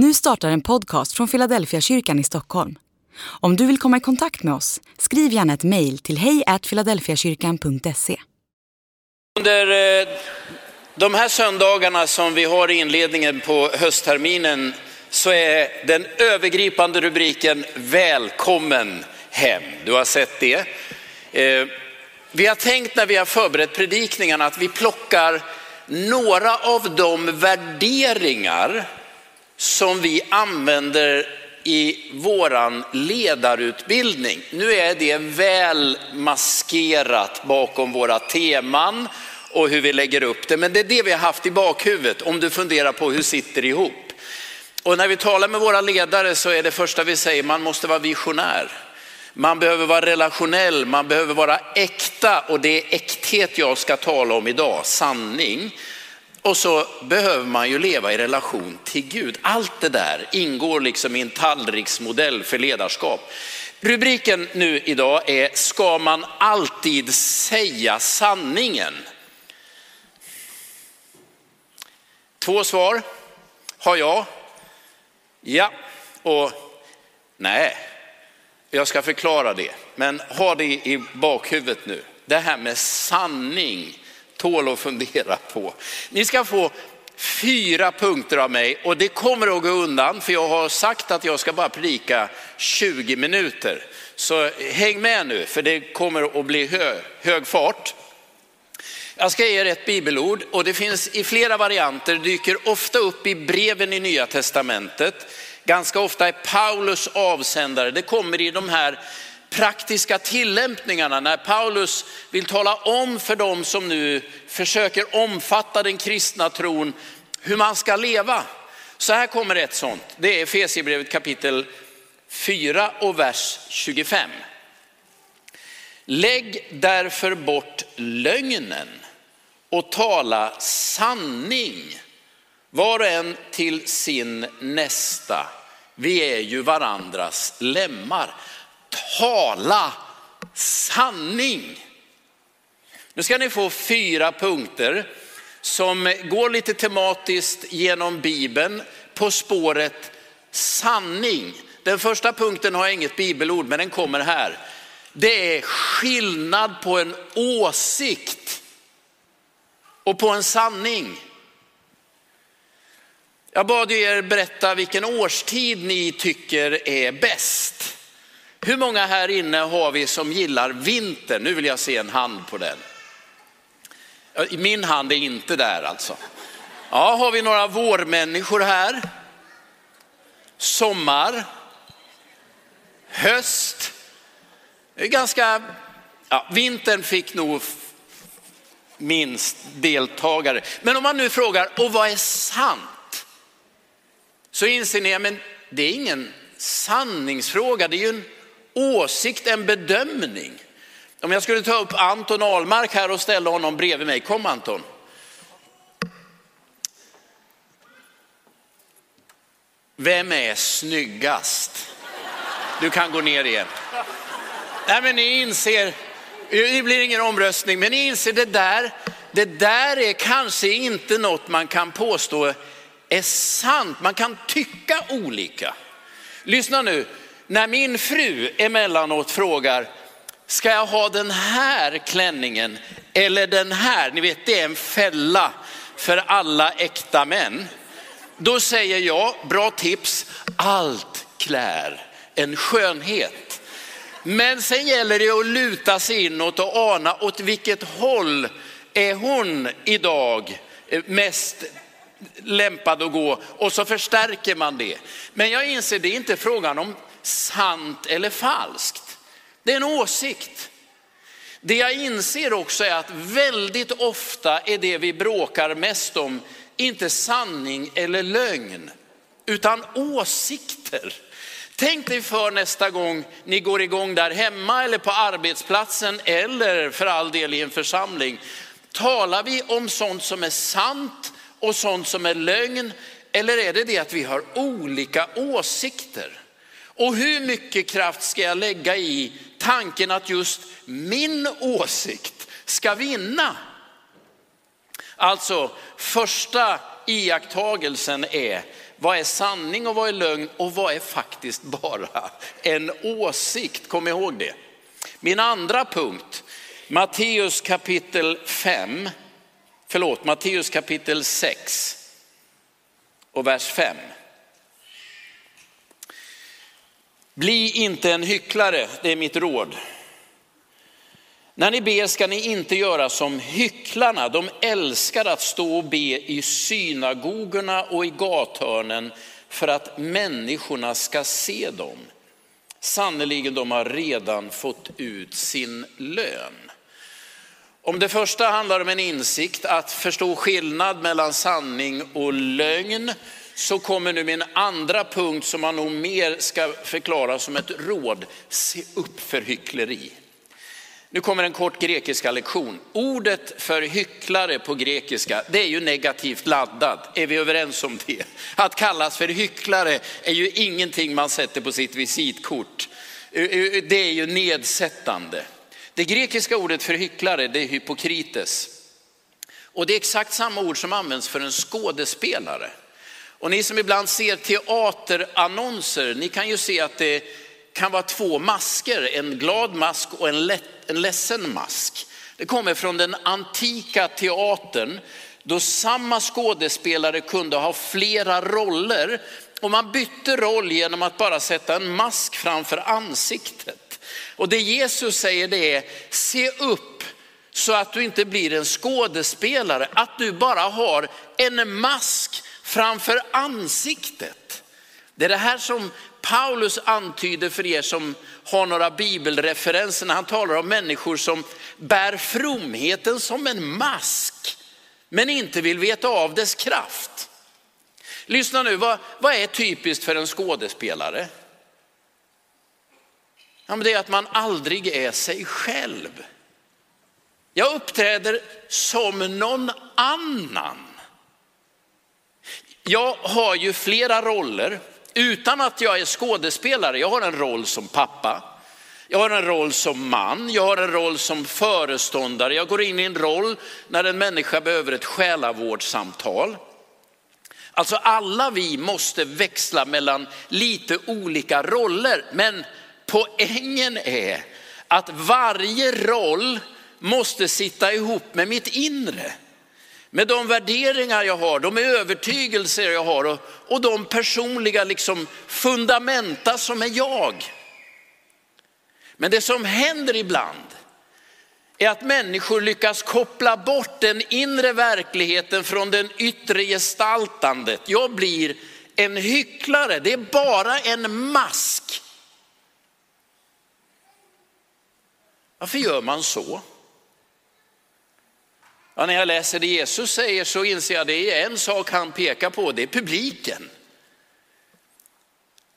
Nu startar en podcast från Philadelphia kyrkan i Stockholm. Om du vill komma i kontakt med oss, skriv gärna ett mejl till hejfiladelfiakyrkan.se. Under eh, de här söndagarna som vi har i inledningen på höstterminen så är den övergripande rubriken Välkommen hem. Du har sett det. Eh, vi har tänkt när vi har förberett predikningarna att vi plockar några av de värderingar som vi använder i våran ledarutbildning. Nu är det väl maskerat bakom våra teman och hur vi lägger upp det, men det är det vi har haft i bakhuvudet om du funderar på hur sitter det ihop. Och när vi talar med våra ledare så är det första vi säger, man måste vara visionär. Man behöver vara relationell, man behöver vara äkta och det är äkthet jag ska tala om idag, sanning. Och så behöver man ju leva i relation till Gud. Allt det där ingår liksom i en tallriksmodell för ledarskap. Rubriken nu idag är, ska man alltid säga sanningen? Två svar har jag. Ja och nej. Jag ska förklara det, men ha det i bakhuvudet nu. Det här med sanning tål att fundera på. Ni ska få fyra punkter av mig och det kommer att gå undan för jag har sagt att jag ska bara predika 20 minuter. Så häng med nu för det kommer att bli hög, hög fart. Jag ska ge er ett bibelord och det finns i flera varianter, dyker ofta upp i breven i Nya Testamentet. Ganska ofta är Paulus avsändare. Det kommer i de här praktiska tillämpningarna när Paulus vill tala om för dem som nu försöker omfatta den kristna tron hur man ska leva. Så här kommer ett sånt. Det är Efesierbrevet kapitel 4 och vers 25. Lägg därför bort lögnen och tala sanning var och en till sin nästa. Vi är ju varandras lemmar. Tala sanning. Nu ska ni få fyra punkter som går lite tematiskt genom Bibeln på spåret sanning. Den första punkten har inget bibelord, men den kommer här. Det är skillnad på en åsikt och på en sanning. Jag bad er berätta vilken årstid ni tycker är bäst. Hur många här inne har vi som gillar vintern? Nu vill jag se en hand på den. Min hand är inte där alltså. Ja, har vi några vårmänniskor här? Sommar? Höst? Det är ganska, ja, vintern fick nog minst deltagare. Men om man nu frågar, och vad är sant? Så inser ni, men det är ingen sanningsfråga, det är ju en åsikt, en bedömning. Om jag skulle ta upp Anton Almark här och ställa honom bredvid mig, kom Anton. Vem är snyggast? Du kan gå ner igen. Nej men ni inser, det blir ingen omröstning, men ni inser det där, det där är kanske inte något man kan påstå är sant. Man kan tycka olika. Lyssna nu, när min fru emellanåt frågar, ska jag ha den här klänningen eller den här? Ni vet, det är en fälla för alla äkta män. Då säger jag, bra tips, allt klär en skönhet. Men sen gäller det att luta sig inåt och ana åt vilket håll är hon idag eh, mest lämpad att gå och så förstärker man det. Men jag inser det är inte frågan om sant eller falskt. Det är en åsikt. Det jag inser också är att väldigt ofta är det vi bråkar mest om inte sanning eller lögn, utan åsikter. Tänk dig för nästa gång ni går igång där hemma eller på arbetsplatsen eller för all del i en församling. Talar vi om sånt som är sant och sånt som är lögn? Eller är det det att vi har olika åsikter? Och hur mycket kraft ska jag lägga i tanken att just min åsikt ska vinna? Alltså första iakttagelsen är vad är sanning och vad är lögn och vad är faktiskt bara en åsikt. Kom ihåg det. Min andra punkt, Matteus kapitel 5, förlåt, Matteus kapitel 6 och vers 5. Bli inte en hycklare, det är mitt råd. När ni ber ska ni inte göra som hycklarna. De älskar att stå och be i synagogorna och i gathörnen för att människorna ska se dem. Sannerligen, de har redan fått ut sin lön. Om det första handlar om en insikt att förstå skillnad mellan sanning och lögn så kommer nu min andra punkt som man nog mer ska förklara som ett råd. Se upp för hyckleri. Nu kommer en kort grekiska lektion. Ordet för hycklare på grekiska, det är ju negativt laddat. Är vi överens om det? Att kallas för hycklare är ju ingenting man sätter på sitt visitkort. Det är ju nedsättande. Det grekiska ordet för hycklare, det är hypokrites. Och det är exakt samma ord som används för en skådespelare. Och ni som ibland ser teaterannonser, ni kan ju se att det kan vara två masker, en glad mask och en, lätt, en ledsen mask. Det kommer från den antika teatern då samma skådespelare kunde ha flera roller och man bytte roll genom att bara sätta en mask framför ansiktet. Och det Jesus säger det är, se upp så att du inte blir en skådespelare, att du bara har en mask framför ansiktet. Det är det här som Paulus antyder för er som har några bibelreferenser när han talar om människor som bär fromheten som en mask, men inte vill veta av dess kraft. Lyssna nu, vad, vad är typiskt för en skådespelare? Ja, men det är att man aldrig är sig själv. Jag uppträder som någon annan. Jag har ju flera roller utan att jag är skådespelare. Jag har en roll som pappa, jag har en roll som man, jag har en roll som föreståndare. Jag går in i en roll när en människa behöver ett själavårdssamtal. Alltså alla vi måste växla mellan lite olika roller, men poängen är att varje roll måste sitta ihop med mitt inre. Med de värderingar jag har, de övertygelser jag har och, och de personliga liksom fundamenta som är jag. Men det som händer ibland är att människor lyckas koppla bort den inre verkligheten från den yttre gestaltandet. Jag blir en hycklare, det är bara en mask. Varför gör man så? Ja, när jag läser det Jesus säger så inser jag det är en sak han pekar på, det är publiken.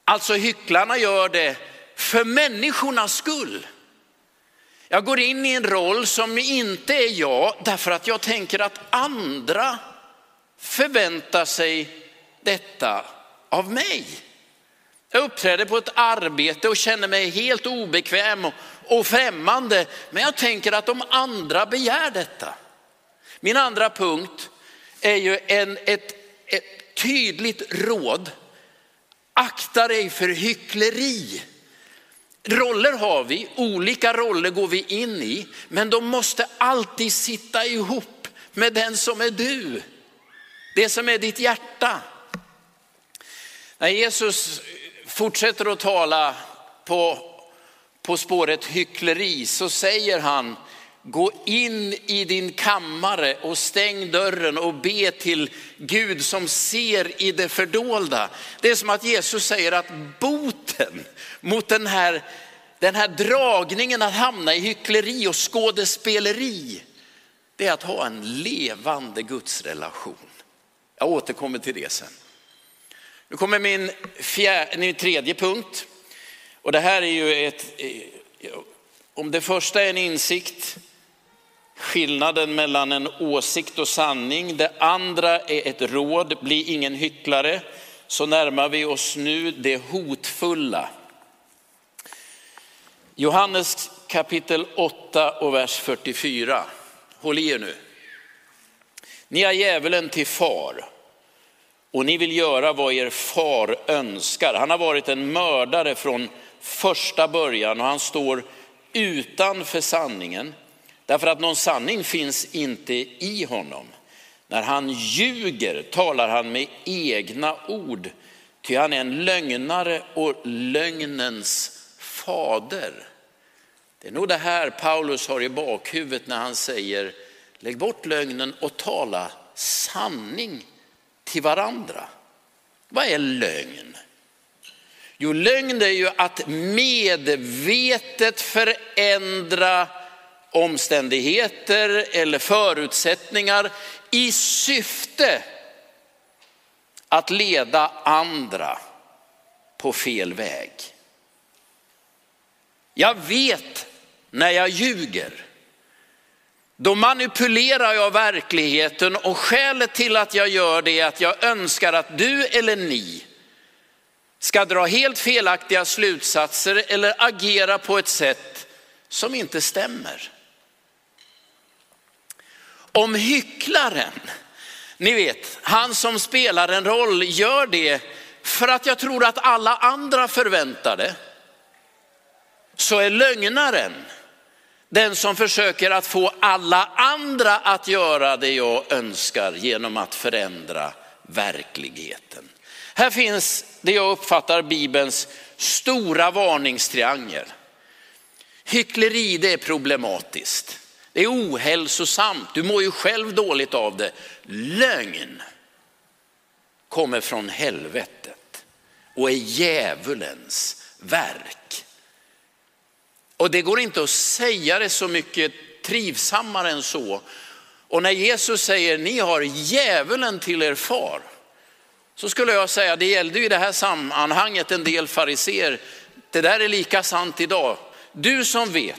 Alltså hycklarna gör det för människornas skull. Jag går in i en roll som inte är jag därför att jag tänker att andra förväntar sig detta av mig. Jag uppträder på ett arbete och känner mig helt obekväm och främmande, men jag tänker att de andra begär detta. Min andra punkt är ju en, ett, ett tydligt råd. Akta dig för hyckleri. Roller har vi, olika roller går vi in i, men de måste alltid sitta ihop med den som är du. Det som är ditt hjärta. När Jesus fortsätter att tala på, på spåret hyckleri så säger han Gå in i din kammare och stäng dörren och be till Gud som ser i det fördolda. Det är som att Jesus säger att boten mot den här, den här dragningen att hamna i hyckleri och skådespeleri, det är att ha en levande gudsrelation. Jag återkommer till det sen. Nu kommer min, fjär, min tredje punkt. Och det här är ju ett, eh, om det första är en insikt skillnaden mellan en åsikt och sanning. Det andra är ett råd, bli ingen hycklare. Så närmar vi oss nu det hotfulla. Johannes kapitel 8 och vers 44. Håll i er nu. Ni har djävulen till far och ni vill göra vad er far önskar. Han har varit en mördare från första början och han står utanför sanningen. Därför att någon sanning finns inte i honom. När han ljuger talar han med egna ord, ty han är en lögnare och lögnens fader. Det är nog det här Paulus har i bakhuvudet när han säger lägg bort lögnen och tala sanning till varandra. Vad är lögn? Jo, lögn är ju att medvetet förändra omständigheter eller förutsättningar i syfte att leda andra på fel väg. Jag vet när jag ljuger. Då manipulerar jag verkligheten och skälet till att jag gör det är att jag önskar att du eller ni ska dra helt felaktiga slutsatser eller agera på ett sätt som inte stämmer. Om hycklaren, ni vet, han som spelar en roll gör det för att jag tror att alla andra förväntar det, så är lögnaren den som försöker att få alla andra att göra det jag önskar genom att förändra verkligheten. Här finns det jag uppfattar Bibelns stora varningstriangel. Hyckleri det är problematiskt. Det är ohälsosamt, du mår ju själv dåligt av det. Lögn kommer från helvetet och är djävulens verk. Och det går inte att säga det så mycket trivsammare än så. Och när Jesus säger ni har djävulen till er far, så skulle jag säga, det gällde ju i det här sammanhanget en del fariser. Det där är lika sant idag. Du som vet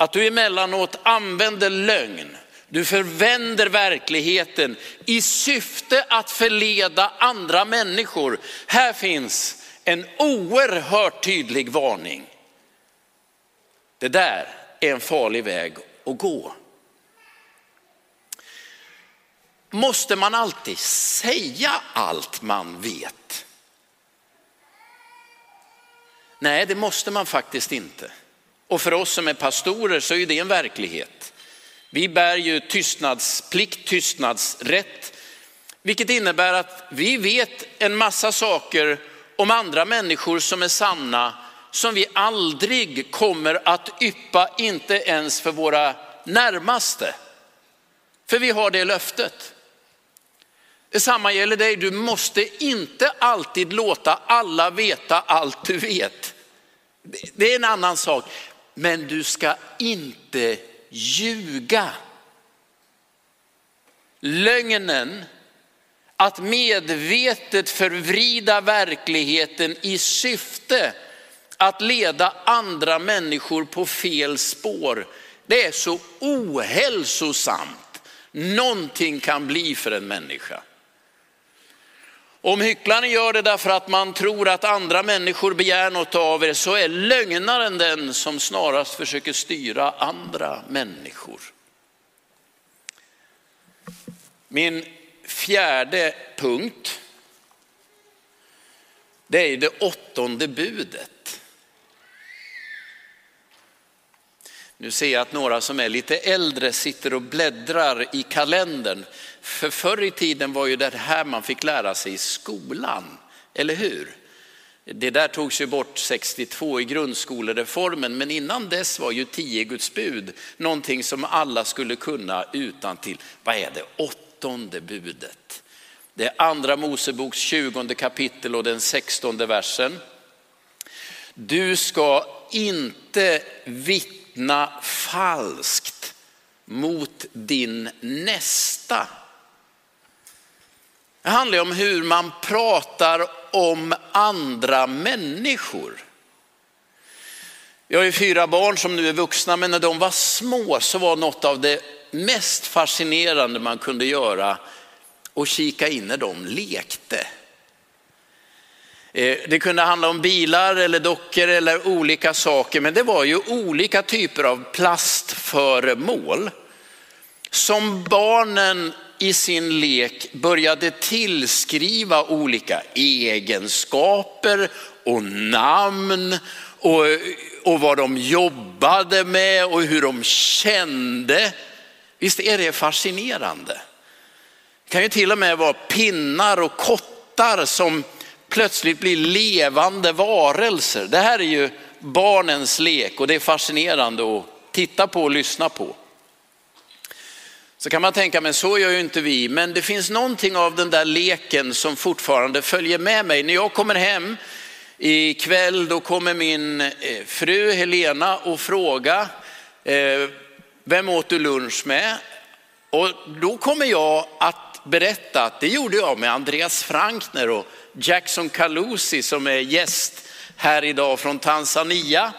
att du emellanåt använder lögn, du förvänder verkligheten i syfte att förleda andra människor. Här finns en oerhört tydlig varning. Det där är en farlig väg att gå. Måste man alltid säga allt man vet? Nej, det måste man faktiskt inte. Och för oss som är pastorer så är det en verklighet. Vi bär ju tystnadsplikt, tystnadsrätt, vilket innebär att vi vet en massa saker om andra människor som är sanna, som vi aldrig kommer att yppa, inte ens för våra närmaste. För vi har det löftet. Detsamma gäller dig, du måste inte alltid låta alla veta allt du vet. Det är en annan sak, men du ska inte ljuga. Lögnen, att medvetet förvrida verkligheten i syfte att leda andra människor på fel spår, det är så ohälsosamt någonting kan bli för en människa. Om hycklaren gör det därför att man tror att andra människor begär något av er så är lögnaren den som snarast försöker styra andra människor. Min fjärde punkt, det är det åttonde budet. Nu ser jag att några som är lite äldre sitter och bläddrar i kalendern. För förr i tiden var ju det här man fick lära sig i skolan, eller hur? Det där togs ju bort 62 i grundskolereformen, men innan dess var ju tio Guds bud någonting som alla skulle kunna utan till. Vad är det åttonde budet? Det är andra Moseboks 20 kapitel och den 16 versen. Du ska inte vittna falskt mot din nästa. Det handlar om hur man pratar om andra människor. Jag har ju fyra barn som nu är vuxna, men när de var små så var något av det mest fascinerande man kunde göra och kika in när de lekte. Eh, det kunde handla om bilar eller dockor eller olika saker, men det var ju olika typer av plastföremål som barnen i sin lek började tillskriva olika egenskaper och namn och, och vad de jobbade med och hur de kände. Visst är det fascinerande? Det kan ju till och med vara pinnar och kottar som plötsligt blir levande varelser. Det här är ju barnens lek och det är fascinerande att titta på och lyssna på. Så kan man tänka, men så gör ju inte vi. Men det finns någonting av den där leken som fortfarande följer med mig. När jag kommer hem ikväll, då kommer min eh, fru Helena och fråga, eh, vem åt du lunch med? Och då kommer jag att berätta att det gjorde jag med Andreas Frankner och Jackson Kalusi som är gäst här idag från Tanzania.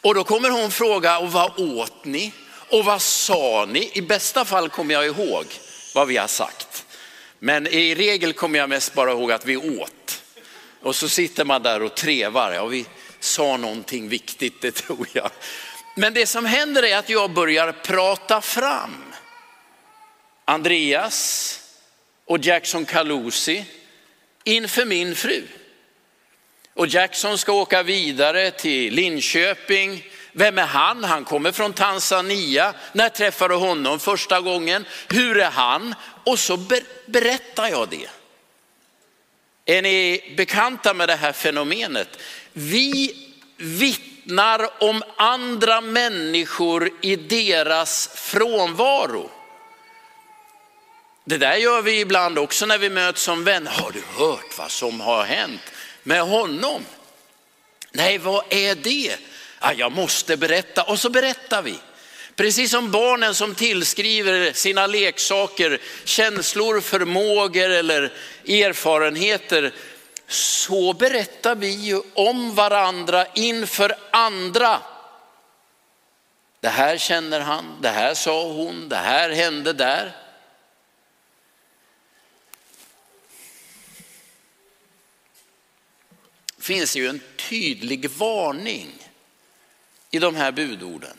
Och då kommer hon fråga, och vad åt ni? Och vad sa ni? I bästa fall kommer jag ihåg vad vi har sagt. Men i regel kommer jag mest bara ihåg att vi åt. Och så sitter man där och trevar. Ja, vi sa någonting viktigt, det tror jag. Men det som händer är att jag börjar prata fram. Andreas och Jackson Kalusi inför min fru. Och Jackson ska åka vidare till Linköping. Vem är han? Han kommer från Tanzania. När träffade du honom första gången? Hur är han? Och så berättar jag det. Är ni bekanta med det här fenomenet? Vi vittnar om andra människor i deras frånvaro. Det där gör vi ibland också när vi möts som vänner. Har du hört vad som har hänt med honom? Nej, vad är det? Ah, jag måste berätta och så berättar vi. Precis som barnen som tillskriver sina leksaker känslor, förmågor eller erfarenheter, så berättar vi ju om varandra inför andra. Det här känner han, det här sa hon, det här hände där. finns ju en tydlig varning i de här budorden.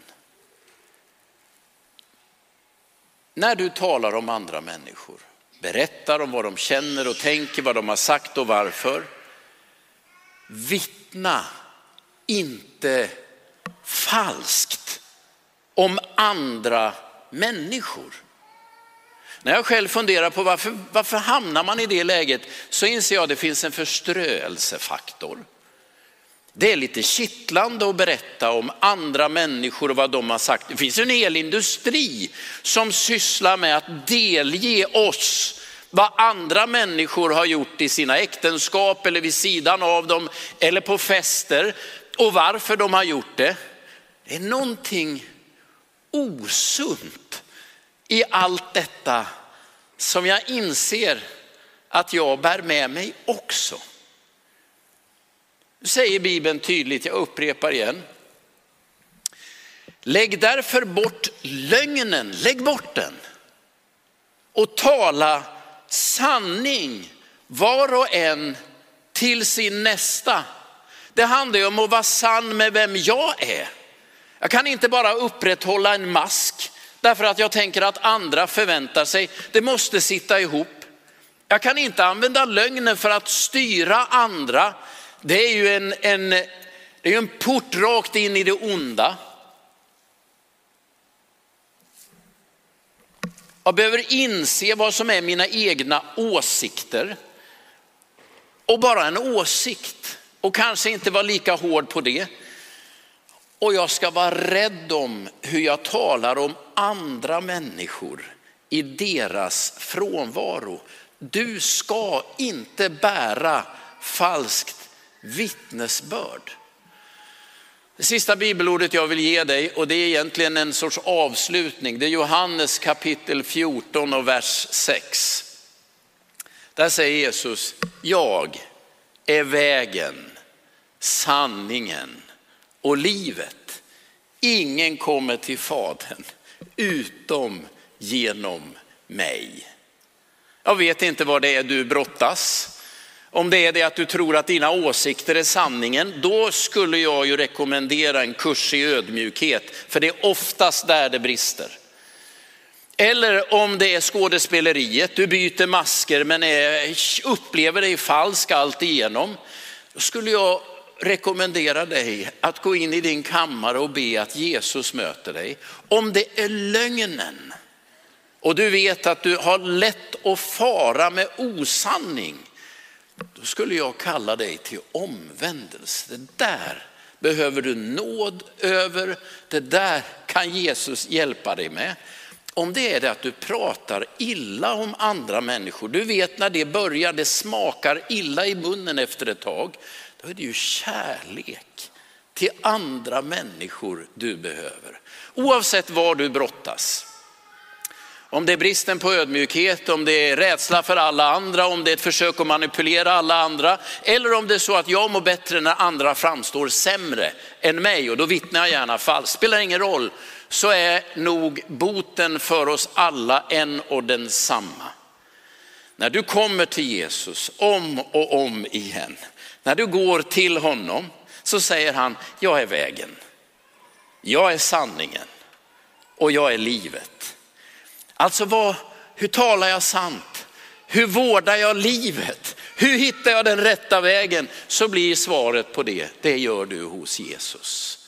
När du talar om andra människor, berättar om vad de känner och tänker, vad de har sagt och varför. Vittna inte falskt om andra människor. När jag själv funderar på varför, varför hamnar man i det läget så inser jag att det finns en förströelsefaktor. Det är lite kittlande att berätta om andra människor och vad de har sagt. Det finns en hel industri som sysslar med att delge oss vad andra människor har gjort i sina äktenskap eller vid sidan av dem eller på fester och varför de har gjort det. Det är någonting osunt i allt detta som jag inser att jag bär med mig också. Nu säger Bibeln tydligt, jag upprepar igen. Lägg därför bort lögnen, lägg bort den. Och tala sanning var och en till sin nästa. Det handlar ju om att vara sann med vem jag är. Jag kan inte bara upprätthålla en mask därför att jag tänker att andra förväntar sig. Det måste sitta ihop. Jag kan inte använda lögnen för att styra andra. Det är ju en, en, det är en port rakt in i det onda. Jag behöver inse vad som är mina egna åsikter. Och bara en åsikt och kanske inte vara lika hård på det. Och jag ska vara rädd om hur jag talar om andra människor i deras frånvaro. Du ska inte bära falskt vittnesbörd. Det sista bibelordet jag vill ge dig och det är egentligen en sorts avslutning. Det är Johannes kapitel 14 och vers 6. Där säger Jesus, jag är vägen, sanningen och livet. Ingen kommer till Fadern utom genom mig. Jag vet inte vad det är du brottas. Om det är det att du tror att dina åsikter är sanningen, då skulle jag ju rekommendera en kurs i ödmjukhet, för det är oftast där det brister. Eller om det är skådespeleriet, du byter masker men är, upplever dig falsk allt igenom. Då skulle jag rekommendera dig att gå in i din kammare och be att Jesus möter dig. Om det är lögnen och du vet att du har lätt att fara med osanning, då skulle jag kalla dig till omvändelse. Det där behöver du nåd över, det där kan Jesus hjälpa dig med. Om det är det att du pratar illa om andra människor, du vet när det börjar, det smakar illa i munnen efter ett tag, då är det ju kärlek till andra människor du behöver. Oavsett var du brottas. Om det är bristen på ödmjukhet, om det är rädsla för alla andra, om det är ett försök att manipulera alla andra, eller om det är så att jag mår bättre när andra framstår sämre än mig och då vittnar jag gärna falskt. Spelar ingen roll, så är nog boten för oss alla en och densamma. När du kommer till Jesus om och om igen, när du går till honom så säger han, jag är vägen, jag är sanningen och jag är livet. Alltså vad, hur talar jag sant? Hur vårdar jag livet? Hur hittar jag den rätta vägen? Så blir svaret på det, det gör du hos Jesus.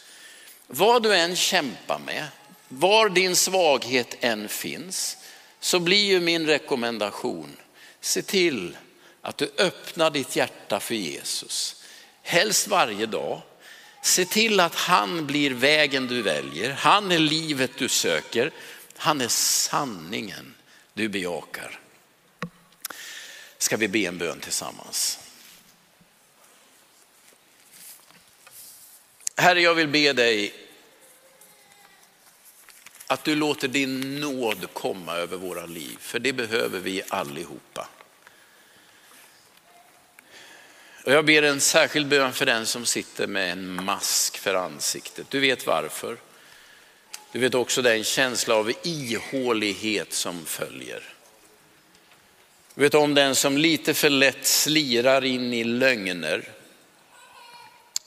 Vad du än kämpar med, var din svaghet än finns, så blir ju min rekommendation, se till att du öppnar ditt hjärta för Jesus. Helst varje dag. Se till att han blir vägen du väljer. Han är livet du söker. Han är sanningen du bejakar. Ska vi be en bön tillsammans? Herre, jag vill be dig att du låter din nåd komma över våra liv, för det behöver vi allihopa. Och jag ber en särskild bön för den som sitter med en mask för ansiktet. Du vet varför. Du vet också den känsla av ihålighet som följer. Du vet om den som lite för lätt slirar in i lögner.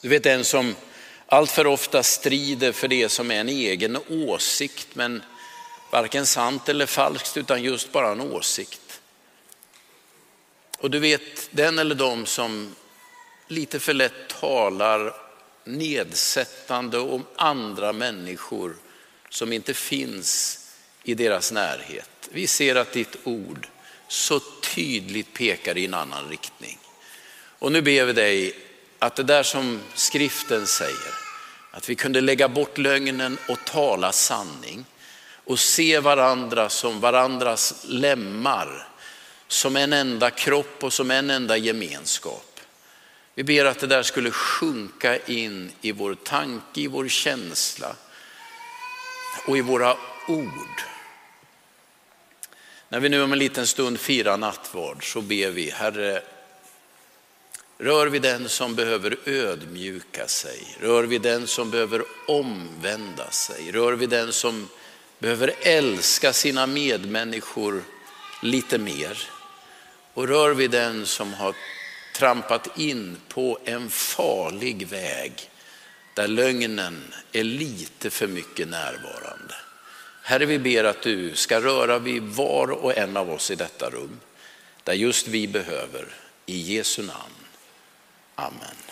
Du vet den som allt för ofta strider för det som är en egen åsikt, men varken sant eller falskt utan just bara en åsikt. Och du vet den eller de som lite för lätt talar nedsättande om andra människor som inte finns i deras närhet. Vi ser att ditt ord så tydligt pekar i en annan riktning. Och nu ber vi dig att det där som skriften säger, att vi kunde lägga bort lögnen och tala sanning och se varandra som varandras lemmar, som en enda kropp och som en enda gemenskap. Vi ber att det där skulle sjunka in i vår tanke, i vår känsla och i våra ord. När vi nu om en liten stund firar nattvard så ber vi, Herre, Rör vi den som behöver ödmjuka sig? Rör vi den som behöver omvända sig? Rör vi den som behöver älska sina medmänniskor lite mer? Och rör vi den som har trampat in på en farlig väg där lögnen är lite för mycket närvarande. Herre, vi ber att du ska röra vid var och en av oss i detta rum, där just vi behöver, i Jesu namn. Amen.